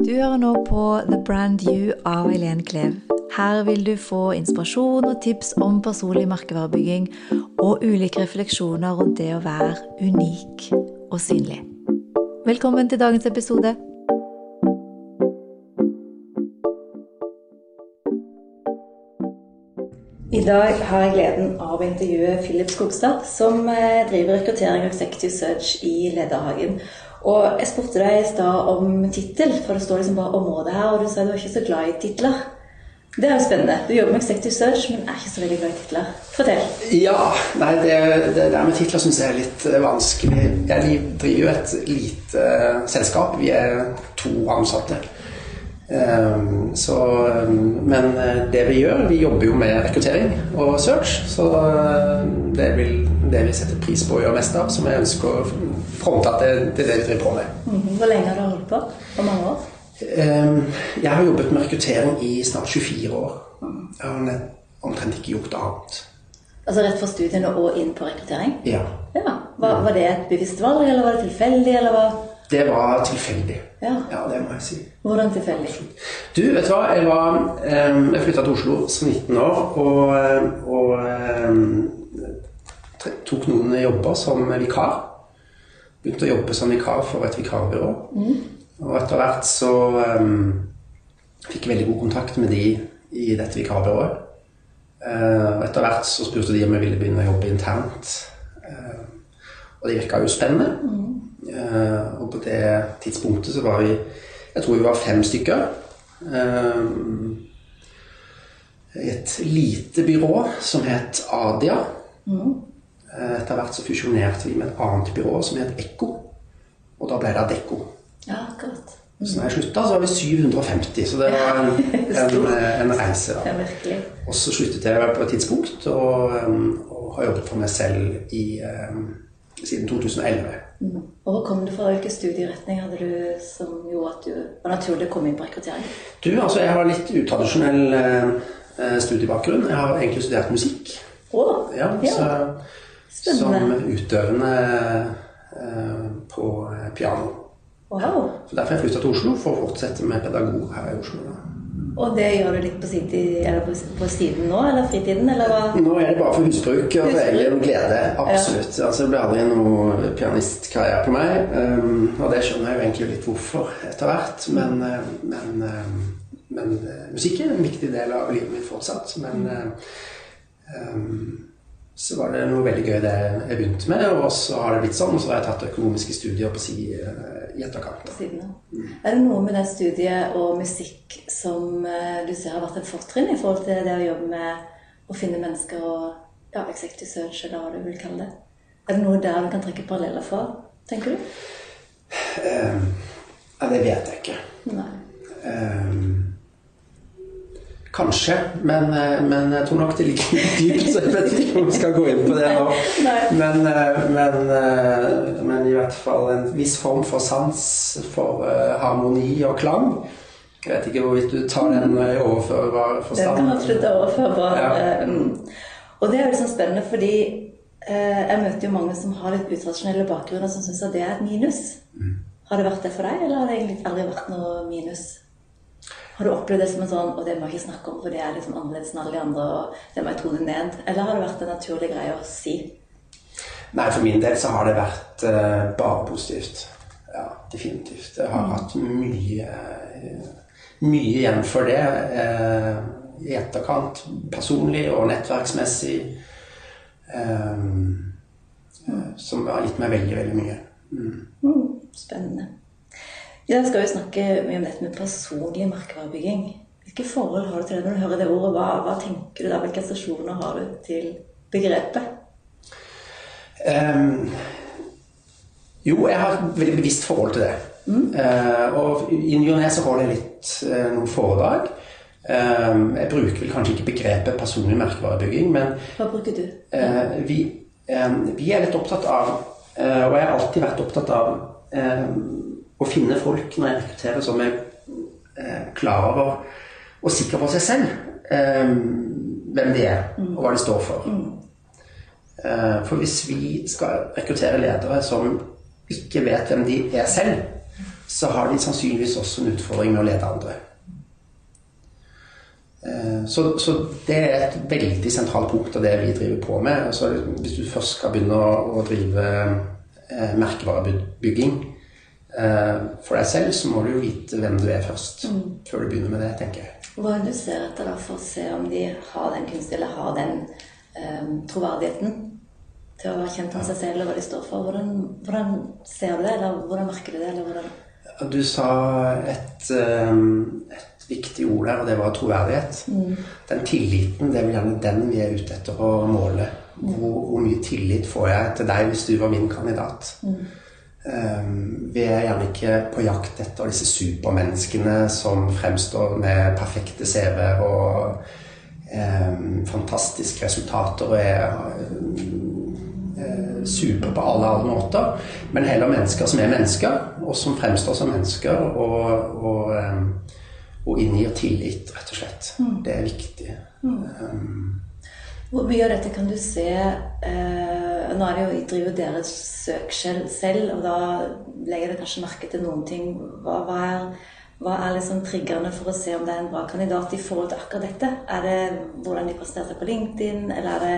Du hører nå på The Brand You av Eileen Klev. Her vil du få inspirasjon og tips om personlig merkevarebygging og ulike refleksjoner rundt det å være unik og synlig. Velkommen til dagens episode. I dag har jeg gleden av å intervjue Philip Skogstad, som eh, driver rekruttering og executive search i Lederhagen. Og jeg spurte deg i stad om tittel, for det står liksom bare område her, og du sa du er ikke så glad i titler. Det er jo spennende. Du jobber med executive search, men er ikke så veldig glad i titler. Fortell. Ja, nei, det, det der med titler syns jeg er litt eh, vanskelig. Jeg driver jo et lite uh, selskap. Vi er to ansatte. Um, så, um, men det vi gjør Vi jobber jo med rekruttering og search. Så det er det vi setter pris på å gjøre mest av, som jeg ønsker å til, til det, vi driver på med. Mhm. Hvor lenge har du holdt på? Hvor mange år? Um, jeg har jobbet med rekruttering i snart 24 år. Jeg har omtrent ikke gjort annet. Altså rett fra studiene og inn på rekruttering? Ja. ja. Var, var det et bevisst valg, eller var det tilfeldig, eller hva? Det var tilfeldig. Ja. ja, det må jeg si. Hvordan tilfeldig? Du, vet du hva? Jeg, var, um, jeg flytta til Oslo som 19 år og, og um, tok noen jobber som vikar. Begynte å jobbe som vikar for et vikarbyrå. Mm. Og etter hvert så um, fikk jeg veldig god kontakt med de i dette vikarbyrået. Uh, etter hvert så spurte de om jeg ville begynne å jobbe internt. Uh, og det virka jo spennende. Mm. Uh, og på det tidspunktet så var vi Jeg tror vi var fem stykker. I et lite byrå som het Adia. Mm. Etter hvert så fusjonerte vi med et annet byrå som het Ekko. Og da ble det Adecco. Ja, akkurat. Så når jeg slutta, så var vi 750, så det var en, en, en reise. da. Ja. Og så sluttet jeg på et tidspunkt, og, um, og har jobbet for meg selv i, siden 2011. Mm. Og Hvor kom du fra? Hvilken studieretning hadde du som gjorde at du var naturlig å komme inn på rekruttering? Du, altså Jeg har litt utradisjonell studiebakgrunn. Jeg har egentlig studert musikk. Oh, Ja, ja. så, som utøvende uh, på uh, piano. Wow. Så Derfor har jeg flytta til Oslo, for å fortsette med pedagog her i Oslo. da. Og det gjør du litt på, siden, på, siden nå, eller fritiden, eller hva? Nå er det bare for husbruk og Husbruk. egen glede. Absolutt. Altså, det ble aldri noe pianistkarriere på meg. Um, og det skjønner jeg jo egentlig litt hvorfor etter hvert. Men, uh, men, um, men uh, musikk er en viktig del av livet mitt fortsatt. Men um, så var det noe veldig gøy det jeg begynte med, og så har det blitt sånn. Og så har jeg tatt økonomiske studier på si uh, i etterkant. Siden av. Er det noe med det studiet og musikk som eh, du ser har vært en fortrinn i forhold til det å jobbe med å finne mennesker og ja, executive search, eller hva du vil kalle det? Er det noe der du kan trekke paralleller fra, tenker du? Um, ja, det vet jeg ikke. Nei. Um, kanskje, men, eh, men jeg tror nok det ligger dypt, så jeg vet ikke om vi skal gå inn på det nå. Men, eh, men, eh, men i hvert fall en viss form for sans for harmoni og klang. Jeg vet ikke hvorvidt du tar den i overførbar Den forstand. kan absolutt overførbar. Ja. mm. Og det er jo liksom spennende, fordi jeg møter jo mange som har litt utradisjonelle bakgrunner, som syns at det er et minus. Mm. Har det vært det for deg, eller har det egentlig aldri vært noe minus? Har du opplevd det som en sånn Og det må jeg ikke snakke om, for det er liksom annerledes enn alle de andre, og det må jeg tone ned. Eller har det vært en naturlig greie å si? Nei, for min del så har det vært eh, bare positivt. Ja, definitivt. Jeg har hatt mye eh, mye igjen for det eh, i etterkant, personlig og nettverksmessig, eh, eh, som har gitt meg veldig, veldig mye. Mm. Mm, spennende. I dag skal vi snakke mye om dette med personlig merkevarebygging. Hvilke forhold har du til det når du hører det ordet? Hva, hva tenker du da? Hvilke assosiasjoner har du til begrepet? Um, jo, jeg har et veldig bevisst forhold til det. Eh, og i ny og ne så holder jeg litt uh, noen foredrag. Um, jeg bruker vel kanskje ikke begrepet personlig merkevarebygging, men Hva bruker du? Uh, vi, um, vi er litt opptatt av, og jeg har alltid vært opptatt av, å finne folk når jeg rekrutterer som er eh, klar over og sikker på seg selv. eh, hvem de er, og hva de står for. Eh, For hvis vi skal rekruttere ledere som ikke vet hvem de er selv, så har de sannsynligvis også en utfordring med å lede andre. Eh, så, så, det er et veldig sentralt punkt av det vi driver på med. Altså, hvis du først skal begynne å, å drive eh, merkevarebygging for deg selv, så må du jo vite hvem du er først. Mm. Før du begynner med det, tenker jeg. Hva er det du ser etter da for å se om de har den kunsten, eller har den um, troverdigheten til å være kjent med seg selv og hva de står for? Hvordan, hvordan ser du det, eller hvordan merker du det? eller hvordan... Du sa et, et viktig ord der, og det var troverdighet. Mm. Den tilliten, det er vel gjerne den vi er ute etter å måle. Hvor, hvor, mye tillit får jeg til deg hvis du var min kandidat? Mm. Um, vi er gjerne ikke på jakt etter disse supermenneskene som fremstår med perfekte CV-er og eh, fantastiske resultater og er eh, super på alle alle måter. Men heller mennesker som er mennesker, og som fremstår som mennesker og, og, og inngir tillit, rett og slett. Mm. Det er viktig. Mm. Hvor mye av dette kan du se eh, Nå er det jo, driver dere søk selv, og da legger dere kanskje merke til noen ting. Hva, hva er, hva er liksom triggerne for å se om det er en bra kandidat i forhold til akkurat dette? Er det hvordan de presterte på LinkedIn, eller er det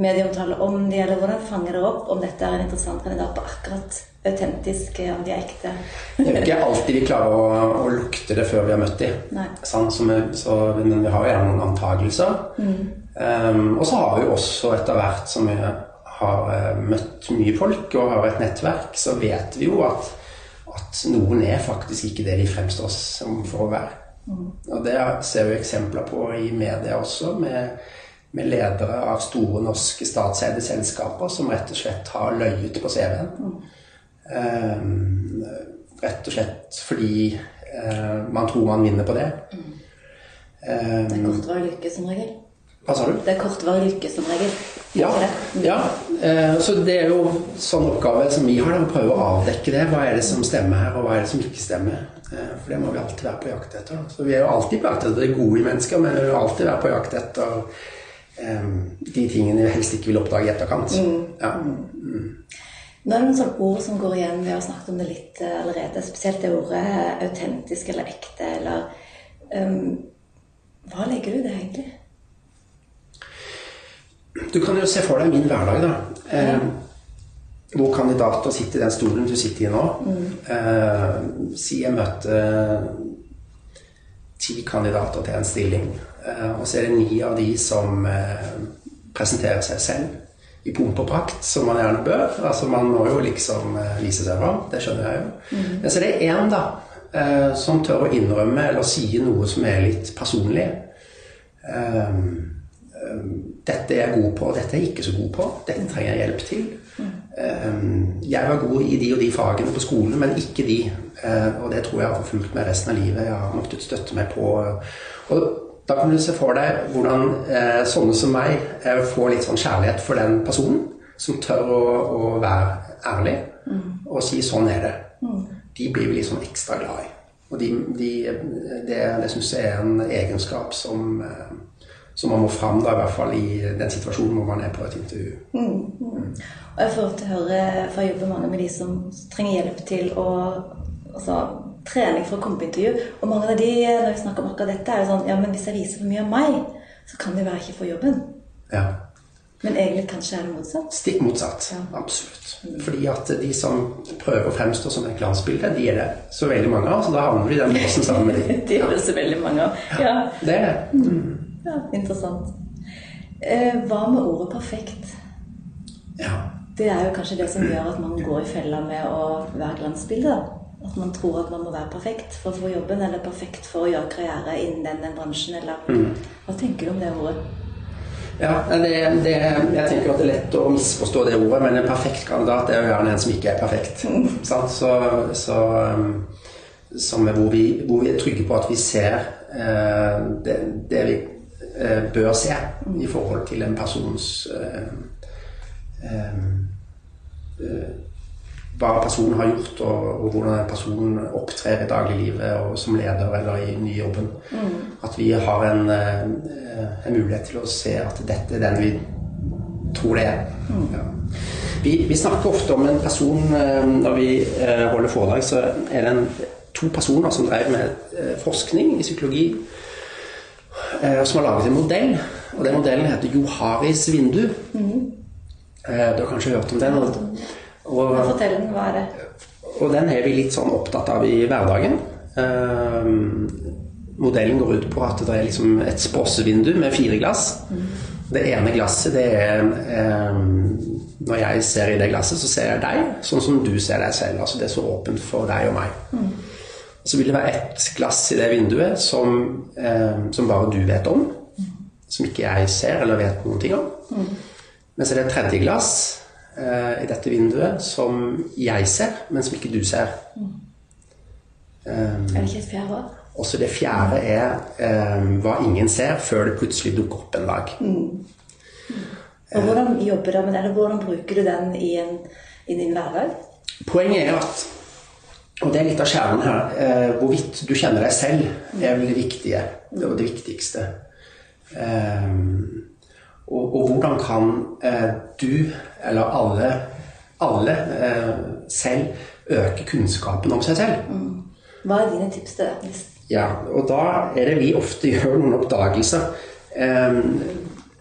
medieomtale om de, eller hvordan fanger dere opp om dette er en interessant kandidat på akkurat autentisk, om de er ekte? det er jo ikke alltid vi klarer å, å, lukte det før vi har møtt dem. Sånn, så, vi, vi har jo gjerne noen antagelser. Mm. Um, og så har vi jo også etter hvert som vi har uh, møtt mye folk og har et nettverk, så vet vi jo at, at noen er faktisk ikke det de fremstår som for å være. Mm. Og det ser vi eksempler på i media også, med, med ledere av store norske statseide selskaper som rett og slett har løyet på CV-en. Mm. Um, rett og slett fordi uh, man tror man vinner på det. Mm. Um, det er kortvarig lykke som regel. Hva sa du? Det er kortvarig lykke som regel. Ja. ja. Eh, så det er jo sånn oppgave som vi har, å prøve å avdekke det. Hva er det som stemmer her, og hva er det som ikke stemmer? Eh, for det må vi alltid være på jakt etter. Så vi er jo alltid på jakt etter det gode i mennesker, men vi vil alltid være på jakt etter um, de tingene vi helst ikke vil oppdage i etterkant. Mm. Ja. Mm. Nå er det noen sånne ord som går igjen, vi har snakket om det litt allerede. Spesielt det ordet autentisk eller ekte eller um, Hva legger du i det egentlig? Du kan jo se for deg min hverdag, da. Eh, hvor kandidater sitter i den stolen du sitter i nå. Mm. Eh, si jeg møter ti kandidater til en stilling, eh, og så er det ni av de som eh, presenterer seg selv i pomp og prakt, som man gjerne bør. Altså Man må jo liksom eh, vise seg fram. Det skjønner jeg jo. Mm. Men så er det én, da, eh, som tør å innrømme eller si noe som er litt personlig. Um, dette er jeg god på, dette er jeg ikke så god på. Dette trenger jeg hjelp til. Jeg var god i de og de fagene på skolen, men ikke de. Eh, og det tror jeg har forfulgt meg resten av livet. Jeg har måttet støtte meg på. Og da kan du se for deg hvordan eh, sånne som meg eh, får litt sånn kjærlighet for den personen. Som tør å, å være ærlig og si 'sånn er det'. De blir vi liksom ekstra glad i. Og de, de, det, det syns jeg er en egenskap som så man må fram, da, i hvert fall i den situasjonen hvor man er på et intervju. Mm, mm. Og jeg får til å høre, for jeg jobber mange med de som trenger hjelp til å altså, trening for å komme på intervju. Og mange av de, når vi snakker om akkurat dette, er jo sånn Ja, men hvis jeg viser for mye av meg, så kan det være jeg ikke får jobben. Ja. Men egentlig kanskje er det motsatt? Stikk motsatt. Ja. Absolutt. Mm. Fordi at de som prøver å fremstå som et glansbilde, de er det så veldig mange av. Så da havner vi i den båsen sammen med de. de er det så veldig mange av. Ja. Det er det. Mm. Ja, interessant. Eh, hva med ordet 'perfekt'? Ja. Det er jo kanskje det som gjør at man går i fella med å være glansbilde. At man tror at man må være perfekt for å få jobben, eller perfekt for å gjøre karriere innen den, den bransjen. Eller mm. Hva tenker du om det ordet? Ja, det, det, Jeg tenker at det er lett å misforstå det ordet, men en perfekt kandidat er jo gjerne en som ikke er perfekt. Mm. Så, så, um, som hvor vi, hvor vi, er trygge på at vi ser eh, det, det vi bør se i forhold til en persons eh, eh, hva personen har gjort, og, og hvordan personen person opptrer i dagliglivet og som leder eller i nyjobben. Mm. At vi har en, en, mulighet til å se at dette er den vi tror det er. Mm. Ja. Vi, vi, snakker ofte om en person eh, Når vi eh, holder foredrag, så er det en, to personer som drev med eh, forskning i psykologi, som har laget en modell. Og den modellen heter Joharis vindu. Mm. Du har kanskje hørt om den? Og, Fortell den, hva er det? Og den er vi litt sånn opptatt av i hverdagen. Modellen går ut på at det er liksom et sprossevindu med fire glass. Mm. Det ene glasset, det er når jeg ser i det glasset, så ser jeg deg sånn som du ser deg selv. Altså det er så åpent for deg og meg. Mm. Så vil det være ett glass i det vinduet som, eh, som bare du vet om. Som ikke jeg ser eller vet noen ting om. Mm. Men så er det et tredje glass eh, i dette vinduet som jeg ser, men som ikke du ser. Mm. Um, er det ikke et fjerde? Også det fjerde er um, hva ingen ser før det plutselig dukker opp en dag. Mm. Og Hvordan jobber du med den, eller hvordan bruker du den i, en, i din hverdag? Poenget er at og det er litt av kjernen her. Eh, hvorvidt du kjenner deg selv, er vel det viktige. Og det viktigste. Eh, og, og, hvordan kan eh, du, eller alle, alle eh, selv, øke kunnskapen om seg selv? Mm. Hva er dine tips til det? Ja, og da er det vi ofte gjør noen oppdagelser. Eh,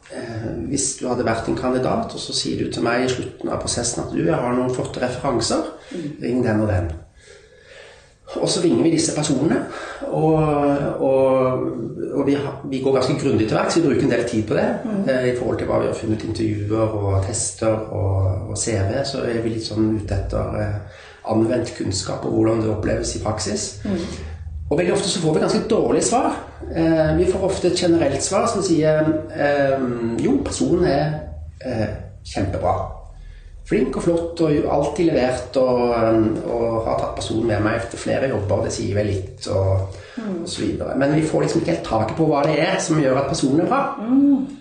Eh, hvis du hadde vært en kandidat, og så sier du til meg i slutten av prosessen at du, jeg har noen flotte referanser, mm. ring den og den. Og så ringer vi disse personene, og, og, og vi, vi, går ganske grundig til verks. Vi bruker en del tid på det mm. Eh, i forhold til hva vi har funnet intervjuer og tester og, og CV. Så er vi litt sånn ute etter eh, anvendt kunnskap og hvordan det oppleves i praksis. Mm. Og veldig ofte så får vi ganske dårlige svar. Eh, vi får ofte et generelt svar som sier eh, jo, personen er eh, kjempebra. Flink og flott og alltid levert og, og, har tatt personen med meg etter flere jobber. Det sier vel litt og, mm. og så videre. Men vi får liksom ikke helt taket på hva det er som gjør at personen er bra. Mm.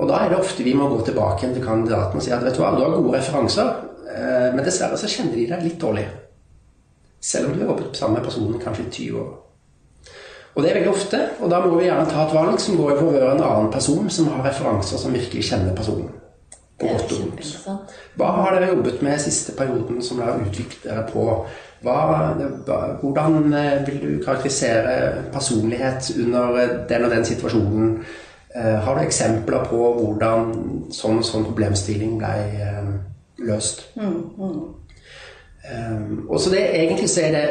og da er det ofte vi må gå tilbake til kandidaten og si at vet du hva, du har gode referanser, men dessverre så kjenner de deg litt dårlig. Selv om du har jobbet sammen med personen kanskje i 20 år. Og det er veldig ofte, og da må vi gjerne ta et valg som går i favør en annen person som har referanser som virkelig kjenner personen. På godt og vondt. Hva har dere jobbet med siste perioden som dere har utviklet dere på? Hva, hvordan eh, vil du karakterisere personlighet under eh, den og den situasjonen? Eh, har du eksempler på hvordan sånn og sånn problemstilling ble løst? Mm, mm. Um, og så det, Egentlig så er det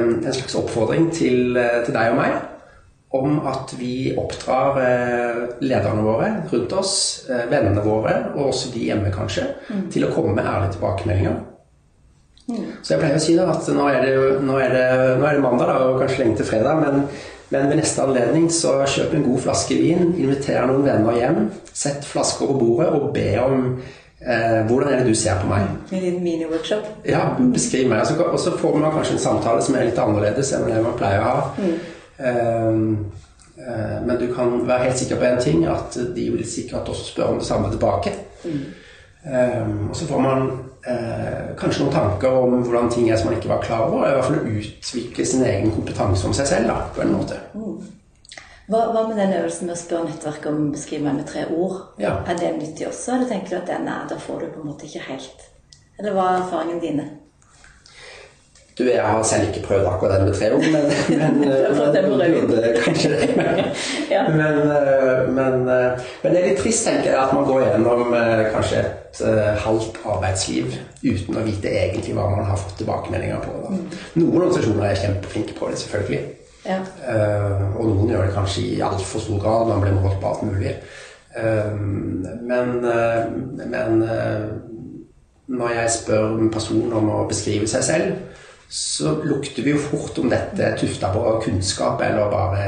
um, en slags oppfordring til, til, deg og meg om at vi oppdrar uh, lederne våre rundt oss, uh, vennene våre, og også de hjemme kanskje, mm. til å komme med ærlige tilbakemeldinger. Mm. Så jeg pleier å si da at nå er det, nå er det, nå er det mandag da, og kanskje lenge til fredag, men, men ved neste anledning så kjøp en god flaske vin, inviter noen venner hjem, sett flasker på bordet og be om Eh, hvordan er det du ser på meg? En liten mini-workshop? Ja, beskriv meg. Og så får man kanskje en samtale som er litt annerledes enn det man pleier å ha. Mm. Eh, eh, men du kan være helt sikker på én ting, at de vil sikkert også spørre om det samme tilbake. Mm. Eh, og så får man eh, kanskje noen tanker om hvordan ting er som man ikke var klar over. I hvert fall utvikle sin egen kompetanse om seg selv da, på en måte. Mm. Hva, hva, med den øvelsen med å spørre nettverket om å beskrive meg med tre ord? Ja. Er det nyttig også, eller tenker du at den er, da får du på en måte ikke helt Eller hva er erfaringene dine? Du, jeg har selv ikke prøvd akkurat den med tre ord, men, men, men kanskje det. men, eh, men, eh, men, det er litt trist, tenker jeg, at man går gjennom eh, kanskje et halvt arbeidsliv uten å vite egentlig hva man har fått tilbakemeldinger på. Da. Mm. Noen organisasjoner er kjempeflinke på det, selvfølgelig. Ja. Og noen gjør det kanskje i altfor stor grad. Man blir målt på alt mulig. Men, men når jeg spør en person om å beskrive seg selv, så lukter vi jo fort om dette er tufta på kunnskap eller bare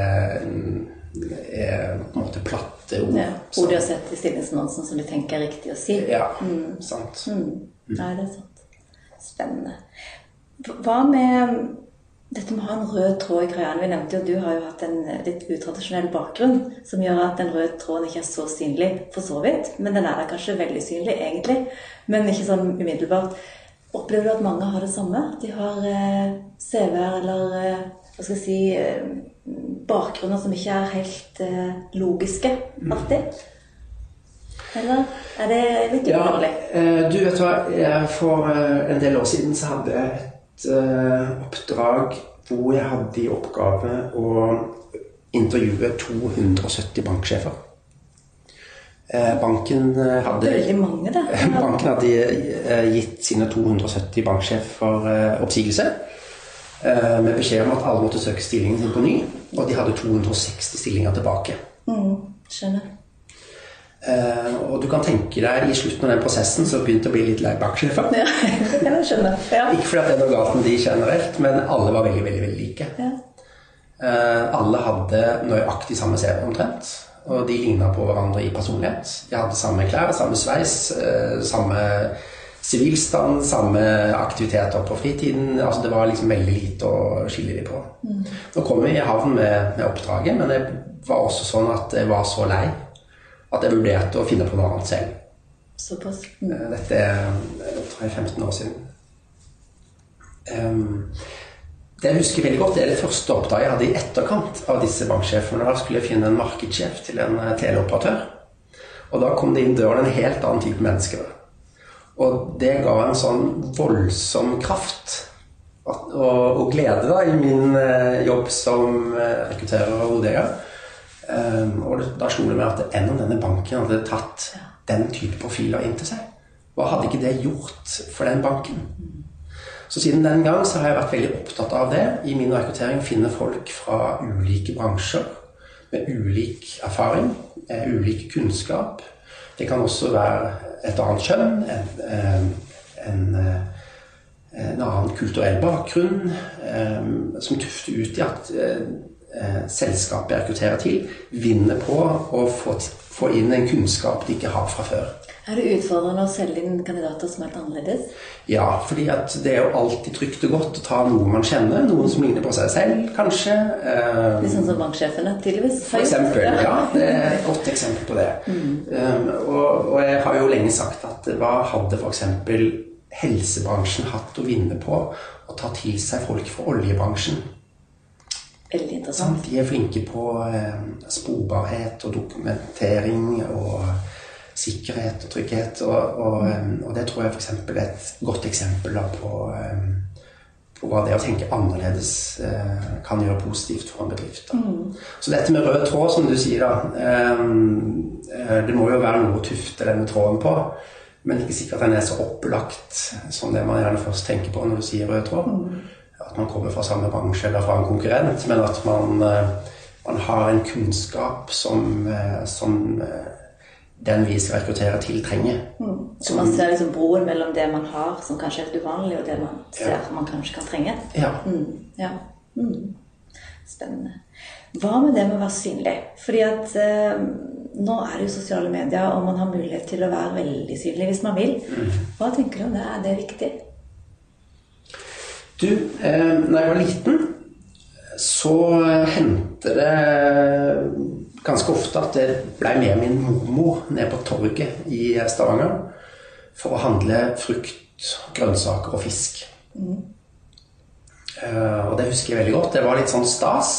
er på en måte platte ord. Ja, ord du har sett i stillingsannonsen som du tenker er riktig å si. Ja, mm. sant. Mm. Nei, det er sant. Spennende. Hva med dette med å ha en rød tråd i greiene. Vi nevnte jo at du har jo hatt en eh, litt utradisjonell bakgrunn som gjør at den røde tråden ikke er så synlig for så vidt. Men den er da kanskje veldig synlig, egentlig. Men ikke sånn umiddelbart. Opplever du at mange har det samme? De har eh, CV-er eller eh, hva skal jeg si eh, bakgrunner som ikke er helt logiske alltid? Eller er det litt Ja, uvanlig? eh, du vet hva, jeg- for en del år siden så hadde jeg et oppdrag hvor jeg hadde i oppgave å intervjue 270 banksjefer. Eh, Banken eh, hadde mange. Banken hadde eh, gitt sine 270 banksjefer eh, oppsigelse. eh, Med beskjed om at alle måtte søke stillingen sin på ny. Og de hadde 260 stillinger tilbake. Mm, skjønner. Eh, Og du kan tenke deg i slutten av den prosessen så begynte å bli litt lei banksjefer. Ja, jeg skjønne. Ja. Ikke fordi at det er noe galt med de generelt, men alle var veldig, veldig, veldig like. Ja. Eh, Alle hadde nøyaktig samme CV omtrent. Og de ligna på hverandre i personlighet. De hadde samme klær, samme sveis, eh, samme sivilstand, samme aktiviteter på fritiden. Altså Det var liksom veldig lite å skille dem på. Nå kom vi i havn med, med oppdraget, men det var også sånn at jeg var så lei at jeg vurderte å finne på noe annet selv. Såpass. Mm. Eh, Dette er eh, tror jeg, 15 år siden. Ehm, det jeg husker veldig godt, det er det første oppdraget jeg hadde i etterkant av disse banksjefene. Da skulle jeg finne en markedssjef til en eh, teleoperatør. Og da kom det inn døren en helt annen type mennesker. Og det ga en sånn voldsom kraft og, og glede da, i min eh, jobb som eh, rekrutterer og hodeeier. Um, og det, da slo det meg at en av denne banken hadde tatt den type profiler inn til seg? Hva hadde ikke det gjort for den banken? Så siden den gang så har jeg vært veldig opptatt av det i min rekruttering. Finne folk fra ulike bransjer med ulik erfaring, eh, ulik kunnskap. Det kan også være et annet kjønn, en, eh, en, eh, en annen kulturell bakgrunn, som tufter ut i at eh, selskapet jeg rekrutterer til, vinner på å få, få inn en kunnskap de ikke har fra før. Er det utfordrende å selge inn kandidater som er helt annerledes? Ja, fordi det er jo alltid trygt og godt å ta noen man kjenner, noen som ligner på seg selv, kanskje. Um, Litt sånn som banksjefene tydeligvis For eksempel, ja. Det er et godt eksempel på det. Um, og, og jeg har jo lenge sagt at hva hadde f.eks. helsebransjen hatt å vinne på å ta til seg folk fra oljebransjen? Veldig interessant. De er flinke på eh, sporbarhet og dokumentering og sikkerhet og trygghet. Og, og, eh, og det tror jeg f.eks. er et godt eksempel på, eh, på hva det å tenke annerledes kan gjøre positivt for en bedrift. Da. Så dette med rød tråd, som du sier, da. det må jo være noe å tufte denne tråden på. Men ikke sikkert den er så opplagt som det man gjerne først tenker på når du sier rød tråd. At man kommer fra samme bransje eller fra en konkurrent, men at man, eh, man har en kunnskap som, eh, som eh, den vi skal rekruttere til, trenger. Så man ser liksom broen mellom det man har som kanskje er helt uvanlig, og det man ser man kanskje kan trenge. Ja. Mm, ja. Mm. Spennende. Hva med det med å være synlig? Fordi at eh, nå er det jo sosiale medier, og man har mulighet til å være veldig synlig hvis man vil. Hva tenker du om det? Er det viktig? Du, eh, når jeg var liten, så hendte det ganske ofte at jeg ble med min mormor ned på torget i Stavanger for å handle frukt, grønnsaker og fisk. Eh, og det husker jeg veldig godt. Det var litt sånn stas.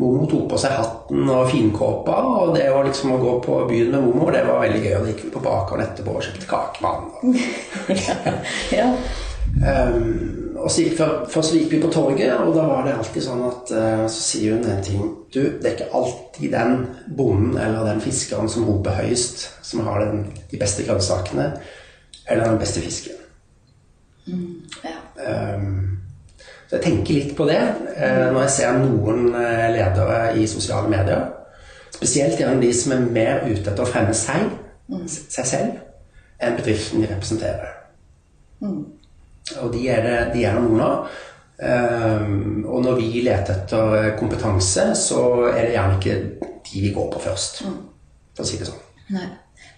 Mormor tok på seg hatten og finkåpa, og det å liksom å gå på byen med mormor, det var veldig gøy. Og da gikk vi på bakgården etterpå og kjøpte kakemann. ja. Um, og så gikk, først, gikk vi på torget, og da var det alltid sånn at uh, så sier hun en ting Du, det er ikke alltid den bonden eller den fiskeren som roper høyest, som har den, de beste grønnsakene eller den beste fisken. ja. Um, så jeg tenker litt på det uh, når jeg ser noen uh, ledere i sosiale medier. Spesielt gjennom de som er mer ute etter å fremme seg, seg selv, enn bedriften de representerer. Og de er det, de er det noen av. Um, og når vi leter etter kompetanse, så er det gjerne ikke de vi går på først. For å si det sånn. Nei.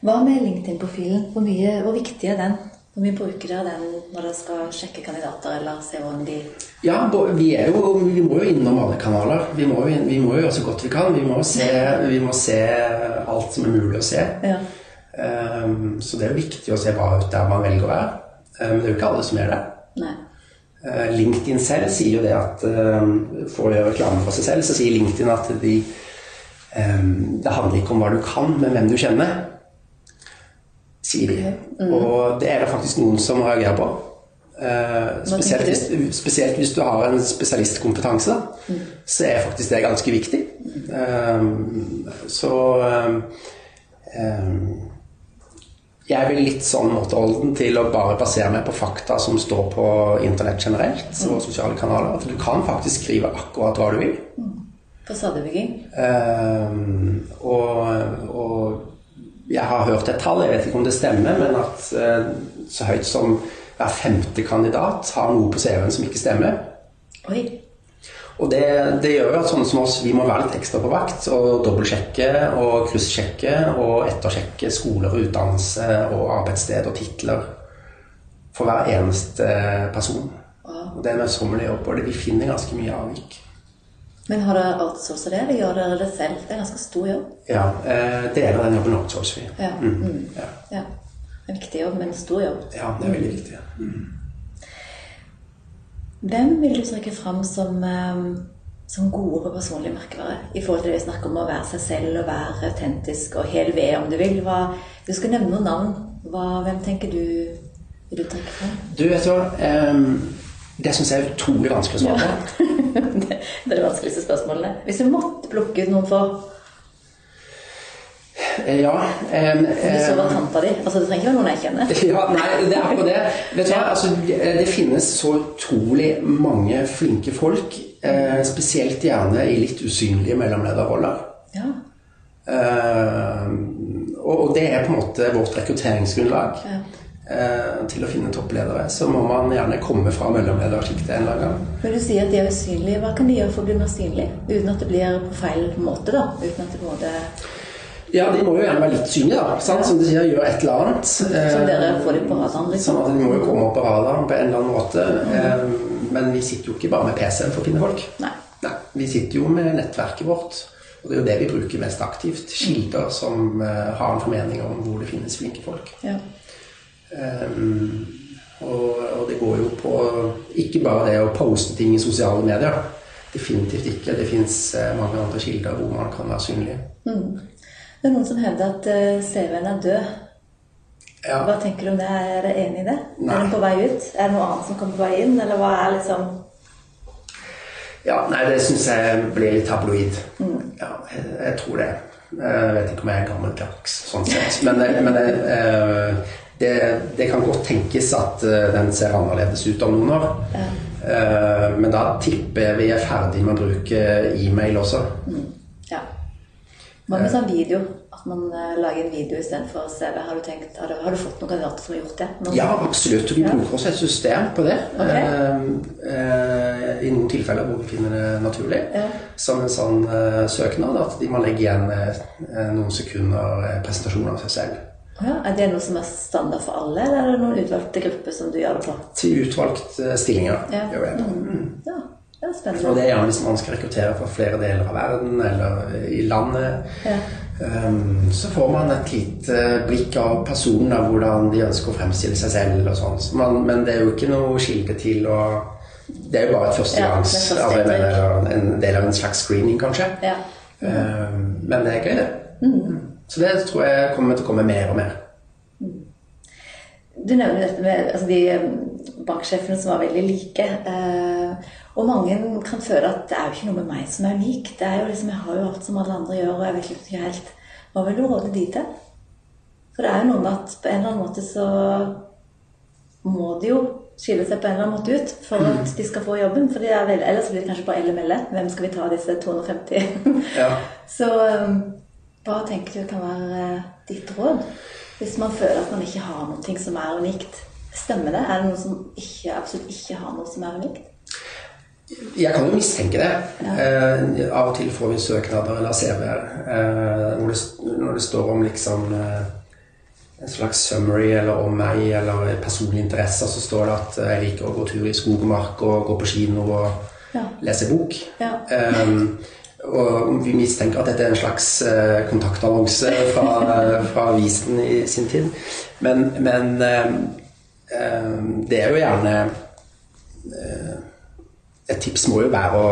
Hva med LinkedIn-profilen? Hvor, mye, hvor viktig er den? Hvor mye bruker dere den når dere skal sjekke kandidater eller se hvordan de Ja, vi, er jo, vi må jo innom alle kanaler. Vi må, jo, vi må jo gjøre så godt vi kan. Vi må, se, vi må se alt som er mulig å se. Ja. Um, så det er jo viktig å se bra ut der man velger å være. Um, det er jo ikke alle som gjør det. Nei. Uh, LinkedIn selv sier jo det at For å gjøre reklame for seg selv, så sier LinkedIn at de, um, det handler ikke om hva du kan, men hvem du kjenner. sier de. Og det er det faktisk noen som reagerer på. Eh, spesielt, hvis, spesielt hvis du har en spesialistkompetanse, da, så er faktisk det ganske viktig. Eh, så eh, eh, jeg blir litt sånn måteholden til å bare basere meg på fakta som står på internett generelt og sosiale kanaler. At du kan faktisk skrive akkurat hva du vil. Fasadebygging. Um, og, og jeg har hørt et tall, jeg vet ikke om det stemmer, men at uh, så høyt som hver femte kandidat har noe på CV-en som ikke stemmer. Oi. Og det, det gjør jo at sånne som oss, vi må være litt ekstra på vakt og dobbeltsjekke og kryssjekke og ettersjekke skoler og utdannelse og arbeidssted og titler for hver eneste person. Og det er en møysommelig jobb, og det- vi finner ganske mye avvik. Men har dere outsourcet det, eller gjør dere det selv? Det er en ganske stor jobb. Ja, eh, Deler av den jobben outsourcer vi. Ja. Mm. Ja. ja. En viktig jobb, men en stor jobb. ja, det er veldig viktig. Hvem vil du trekke fram som, eh, som gode personlige merkevarer? merkevare? I forhold til det vi snakker om å være seg selv og være autentisk og hel ved, om du vil. Hva, du skal nevne noen navn. Hva, hvem tenker du vil du trekke fram? Du, vet du hva? Eh, det syns jeg er utrolig vanskelig å svare på. det er de vanskeligste spørsmålene. Hvis du måtte plukke ut noen for Ja. Um, Du eh, så var tanta di. Altså, det trenger ikke være noen jeg kjenner. Ja, nei, det er akkurat det. Vet du hva? Altså, det finnes så utrolig mange flinke folk, eh, spesielt gjerne i litt usynlige mellomlederroller. Ja. Eh, og det er på en måte vårt rekrutteringsgrunnlag. Ja. Eh, til å finne toppledere så må man gjerne komme fra mellomledersjiktet en eller annen gang. Men du sier at de er usynlige. Hva kan de gjøre for å bli mer synlige? Uten at det blir på feil måte, da. Uten at det både Ja, de må jo gjerne være litt synlige, da. Sant? Som du sier, gjør et eller annet. Eh, Som dere får dem på radaren, liksom. Sånn at de må jo komme opp på radaren på en eller annen måte. Mm. men vi sitter jo ikke bare med PC-en for å finne folk. Nei. Nei, vi sitter jo med nettverket vårt. Og det er jo det vi bruker mest aktivt. Kilder som eh, har en formening om hvor det finnes flinke folk. Ja. Um, og, og det går jo på ikke bare det å poste ting i sosiale medier. Definitivt ikke. Det fins mange andre kilder hvor man kan være synlig. Det er noen som hevder at eh, CV-en er død. Ja. Hva tenker du om det? Er du enig i det? Nei. Er den på vei ut? Er det noe annet som kommer på vei inn? Eller hva er liksom ja, nei, det syns jeg blir litt tabloid. Ja, jeg, jeg tror det. Jeg vet ikke om jeg er gammeldags sånn sett. Men, men eh, det, det kan godt tenkes at eh, den ser annerledes ut om noen år. Eh, Men da tipper jeg vi er ferdig med å bruke e-mail også. Ja. Hva med sånn video? At man eh, lager en video istedenfor CV. Har du, tenkt, har, du, har du fått noen kandidater som har gjort det? Noen Ja, absolutt. Vi bruker også et system på det. Okay. Eh, eh, I noen tilfeller hvor vi finner det naturlig. Ja. Som en sånn eh, søknad at de må legge igjen eh, noen sekunder eh, presentasjon av seg selv. Ja, er det noe som er standard for alle, eller er det noen utvalgte grupper som du gjør det på? Til utvalgte stillinger. Ja. gjør jeg det. Ja, det er Og det er gjerne hvis man skal rekruttere fra flere deler av verden eller i landet. Ja. Um, så får man et lite blikk av personen, av hvordan de ønsker å fremstille seg selv. og sånt. Så man, Men det er jo ikke noe kilde til å Det er jo bare et førstegangs Ja, er en, del av en slags screening, kanskje. Ja. Um, men det er gøy, det. Så det tror jeg kommer til å komme mer og mer. Du nevner dette med altså de eh, banksjefene som var veldig like. Eh, og mange kan føle at det er jo ikke noe med meg som er unik. Det er jo liksom, Jeg har jo alt som alle andre gjør, og jeg vet ikke helt Hva vil du råde de til? For det er jo noe med at på en eller annen måte så må de jo skille seg på en eller annen måte ut for at de skal få jobben. For de er vel, ellers blir det kanskje bare elle melle. Hvem skal vi ta disse 250? Ja. Så um, hva tenker du kan være eh, ditt råd? Hvis man føler at man ikke har noe som er unikt. Stemmer det? Er det noen som ikke, absolutt ikke har noe som er unikt? Jeg kan jo mistenke det. Eh, av og til får vi søknader eller CV-er eh, når, det, står om liksom eh, en slags summary eller om meg eller personlige interesser, så står det at eh, jeg liker å gå tur i skog og mark og gå på kino og Ja. lese bok. Ja. Um, og vi mistenker at dette er en slags eh, kontaktannonse fra, fra avisen i sin tid. Men, men eh, eh, det er jo gjerne eh, Et tips må jo være å,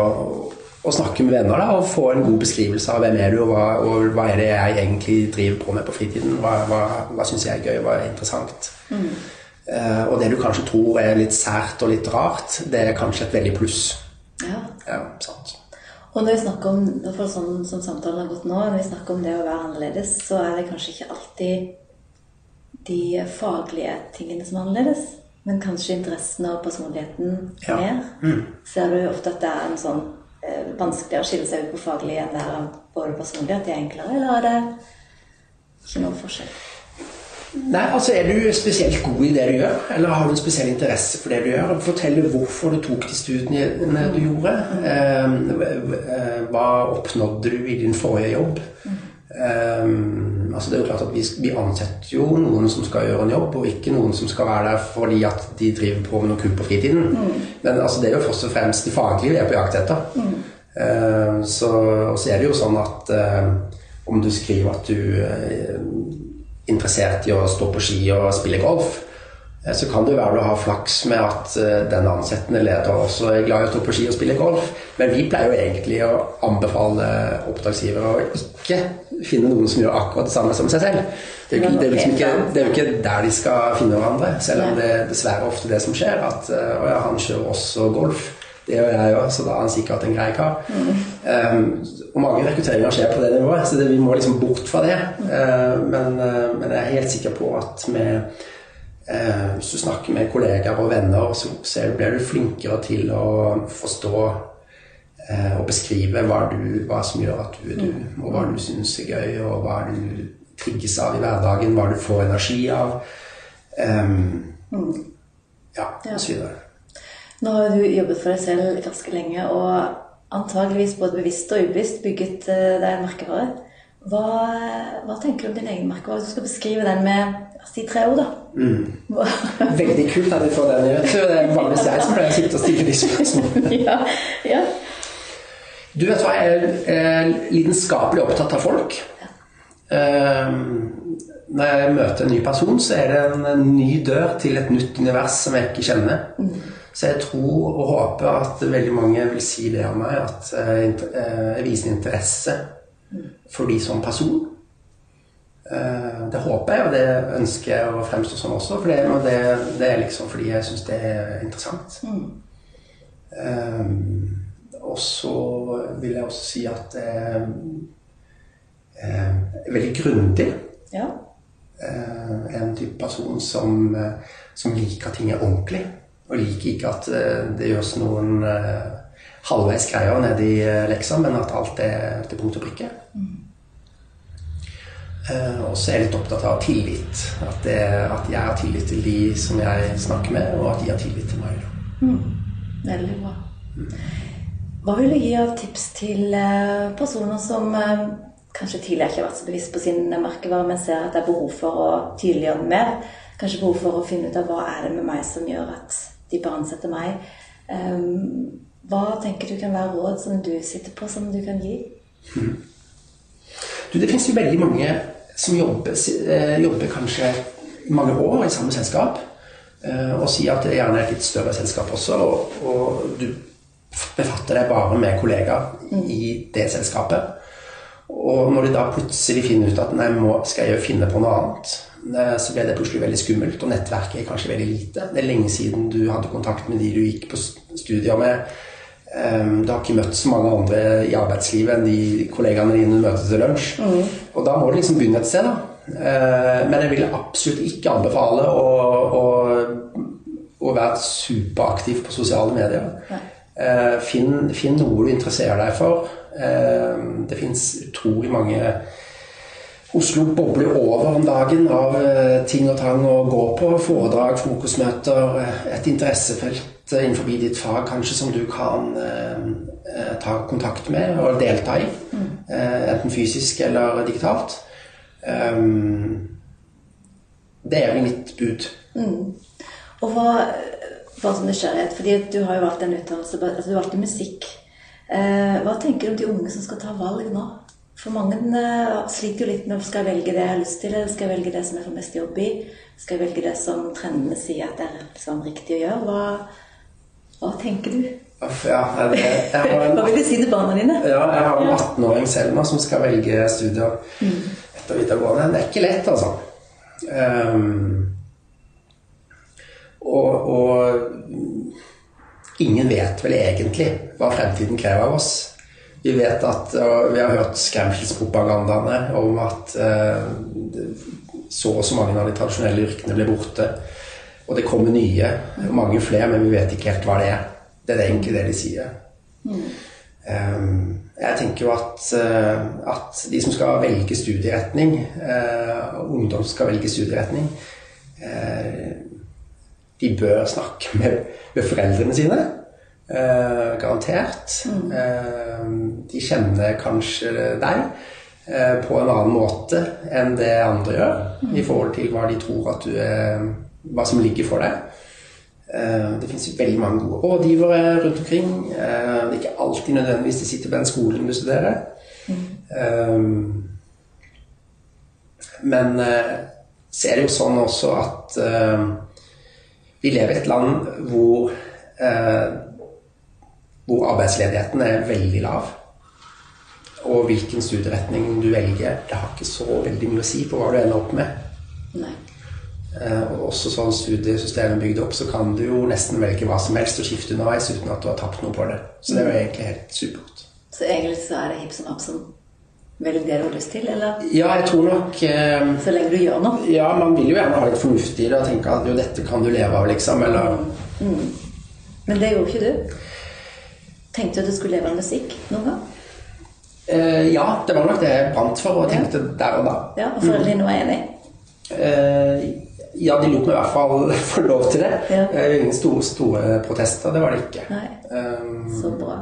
å snakke med venner da, og få en god beskrivelse av hvem er du, og hva, og hva er det jeg egentlig driver på med på fritiden. Hva, hva, hva syns jeg er gøy, hva er interessant. Mm. Uh, og det du kanskje tror er litt sært og litt rart, det er kanskje et veldig pluss. Ja. ja sant. Og når vi snakker om for sånn som samtalen har gått nå, når vi snakker om det å være annerledes, så er det kanskje ikke alltid de faglige tingene som er annerledes, men kanskje interessen og personligheten ja. mer. Mm. Ser du ofte at det er en sånn eh, vanskeligere å skille seg ut på faglig enn det er både personlig, at det er enklere, eller er det ikke noen forskjell? Nei, altså Er du spesielt god i det du gjør, eller har du en spesiell interesse for det du gjør? Fortell hvorfor du tok de studiene du gjorde. Ehm, eh, hva oppnådde du i din forrige jobb? Um, altså det er jo klart at vi, vi, ansetter jo noen som skal gjøre en jobb, og ikke noen som skal være der fordi at de driver på med noe kult på fritiden. Mm. Men altså, det er jo først og fremst de faglige vi er på jakt etter. Mm. Uh, så, og så er det jo sånn at uh, om du skriver at du er interessert i å stå på ski og spille golf, eh, så kan det være du har flaks med at eh, den ansettende leder også er glad i å stå på ski og spille golf. Men vi pleier jo egentlig å anbefale oppdragsgivere å ikke finne noen som gjør akkurat det samme som seg selv. Det er, jo, er liksom ikke, ikke der de skal finne hverandre, selv om det er dessverre ofte det som skjer. At eh, å ja, han kjører også golf. Det gjør jeg òg, så da er han sikkert en grei kar. Mm. Um, og mange rekrutteringer skjer på det nivået, så det, vi må liksom bort fra det. Uh, men, uh, men, jeg er helt sikker på at med, hvis du snakker med kollegaer og venner, så, blir du flinkere til å forstå og beskrive hva, du, hva, som gjør at du er du, mm. og hva du syns er gøy, og hva du trigges av i hverdagen, hva du får energi av. Um, ja, og så videre. Nå har du jobbet for deg selv ganske lenge og antageligvis både bevisst og ubevisst bygget eh, deg en merkevare. Hva, hva, tenker du om din egen merke? Hvis Du skal beskrive den med si tre ord, da. Mm. Veldig kult at vi får den. Jeg tror det er vanligvis jeg som pleier å sitte og stille de spørsmålene. ja, ja. Du vet hva, jeg er lidenskapelig opptatt av folk. Ja. Um, når jeg møter en ny person, så er det en ny dør til et nytt univers som jeg ikke kjenner. Mm. Så jeg tror og håper at veldig mange vil si det om meg, at jeg eh, viser interesse for de som person. Eh, det håper jeg, og det ønsker jeg å fremstå som også. For det, det, det er liksom fordi jeg syns det er interessant. Mm. Um, og så vil jeg også si at det er veldig grundig. Ja. En type person som, som liker ting er ordentlig. Og liker ikke at eh, det gjøres noen uh, halvveis nedi i leksa, men at alt er til punkt og prikke. Mm. Og så er jeg litt opptatt av tillit. At, det, at, jeg har tillit til de som jeg snakker med, og at de har tillit til meg. Mm. Veldig bra. Mm. Hva vil du gi av tips til personer som kanskje tidligere ikke har vært så bevisst på sin merkevare, men ser at det er behov for å tydeliggjøre den mer? Kanskje behov for å finne ut av hva er det med meg som gjør at de bare ansetter meg. Um, hva tenker du kan være råd som du sitter på, som du kan gi? Mm. Du, det finnes jo veldig mange som jobber, eh, jobber kanskje mange år i samme selskap. Eh, og sier at det gjerne er et litt større selskap også, og, og du befatter deg bare med kollegaer mm. i det selskapet. Og når de da plutselig finner ut at nei, må, skal jeg finne på noe annet, Eh, så ble det plutselig veldig skummelt, og nettverket er kanskje veldig lite. Det er lenge siden du hadde kontakt med de du gikk på studier med. Ehm, du har ikke møtt så mange andre i arbeidslivet enn de kollegaene dine du møter til lunsj. Mm. Og da må du liksom begynne et sted, da. Eh, men jeg vil absolutt ikke anbefale å, å, å være superaktiv på sosiale medier. Ja. Eh, finn, finn, noe du interesserer deg for. Ehm, det fins utrolig mange Oslo bobler over om dagen av eh, ting og tang å gå på. Foredrag, frokostmøter, eh, et interessefelt innenfor ditt fag kanskje som du kan eh, ta kontakt med og delta i. Mm. Eh, enten fysisk eller digitalt. Um, det er vel mitt bud. Mm. Og hva, hva som nysgjerrighet, fordi du har jo valgt en utdannelse, altså du valgte musikk. Eh, hva tenker du om de unge som skal ta valg nå? For mange uh, sliter jo litt med skal jeg velge det jeg har lyst til, eller skal jeg velge det som jeg får mest jobb i? Skal jeg velge det som trendene sier at det er liksom riktig å gjøre? Hva, hva tenker du? Ja, det, en, Hva vil du si til barna dine? ja, jeg har en 18-åring Selma som skal velge studier etter videregående. Det er ikke lett, altså. Um, og, og ingen vet vel egentlig hva fremtiden krever av oss. Vi vet at, og vi har hørt skremselspropagandaene om at uh, så og så mange av de tradisjonelle yrkene blir borte. Og det kommer nye, mange flere, men vi vet ikke helt hva det er. Det er egentlig det de sier. Um, jeg tenker jo at, eh, at de som skal velge studieretning, eh, ungdom som skal velge studieretning, eh, de bør snakke med, med foreldrene sine. garantert. Eh, de kjenner kanskje deg på en annen måte enn det andre gjør, i forhold til hva de tror at du er, hva som ligger for deg. Eh, Det finnes veldig mange gode rådgivere rundt omkring. Eh, Det er ikke alltid nødvendigvis de sitter på den skolen du studerer. Mm. Men så er det jo sånn også at vi lever i et land hvor, hvor arbeidsledigheten er veldig lav. Og hvilken studieretning du velger, det har ikke så veldig mye å si på hva du ender opp med. Nei. Eh, Og også sånn studiesystemet bygd opp, så kan du jo nesten velge hva som helst og skifte underveis uten at du har tapt noe på det. Så det er jo egentlig helt supert. Så egentlig så er det hipp som happ som velger det du har lyst til, eller Ja, jeg tror nok eh, så lenge du gjør noe. Ja, man vil jo gjerne ha litt fornuft i det og tenke at jo, dette kan du leve av, liksom. Eller Men det gjorde ikke du. Tenkte du at du skulle leve av musikk noen gang? eh, Ja, det var nok det jeg brant for og tenkte der og da. Ja, Og foreldrene dine var enig? Eh, ja, de lot meg i hvert fall få lov til det. Ja. Eh, ingen store, store protester, det var det ikke. Nei. Eh, Så bra.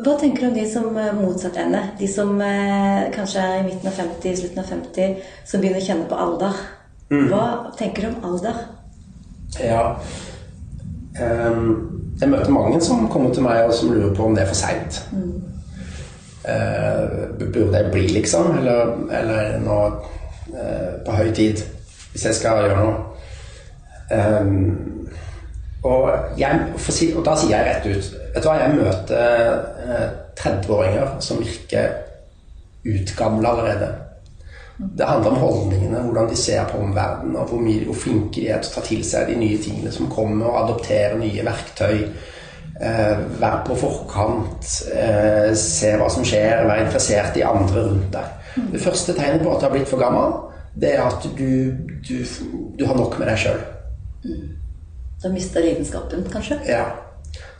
Hva tenker du om de som motsatte motsatt ende? De som eh, kanskje er i midten av 50, slutten av 50, som begynner å kjenne på alder. Hva tenker du om alder? Ja. Ehm, jeg møter mange som kommer til meg og som lurer på om det er for seint. burde jeg bli, liksom? Eller, eller er nå eh, på høy tid, hvis jeg skal gjøre noe? Um, og, jeg, si, og da sier jeg rett ut Vet du hva, jeg møter eh, 30-åringer som virker utgamle allerede. Det handler om holdningene, hvordan de ser på omverdenen, og hvor, mye, hvor flinke de er til å ta til seg de nye tingene som kommer, og adoptere nye verktøy. Eh, være på forkant, eh, se hva som skjer, være interessert i andre rundt deg. Det første tegnet på at du har blitt for gammel, det er at du, du, du har nok med deg sjøl. har mistet lidenskapen, kanskje? Ja.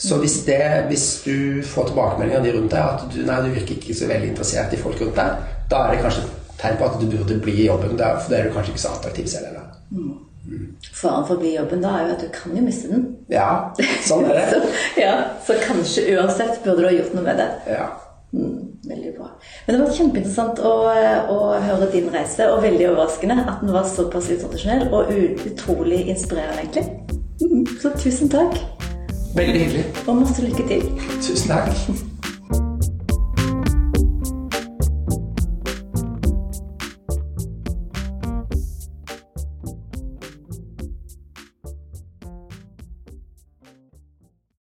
Så hvis, det, hvis du får tilbakemeldinger av de rundt deg at du, nei, du virker ikke så veldig interessert i folk rundt deg, da er det kanskje et tegn på at du burde bli i jobben. Der, for da er du kanskje ikke så attraktiv selv heller. Faren for å bli i jobben da er jo at du kan jo miste den. Ja, sånn er det. Så, ja, så kanskje uansett burde du ha gjort noe med det. Ja. Mm, veldig bra. Men det var kjempeinteressant å, å høre din reise, og veldig overraskende at den var såpass utradisjonell og utrolig inspirerende, egentlig. Så tusen takk, Veldig hyggelig. og masse lykke til. Tusen takk.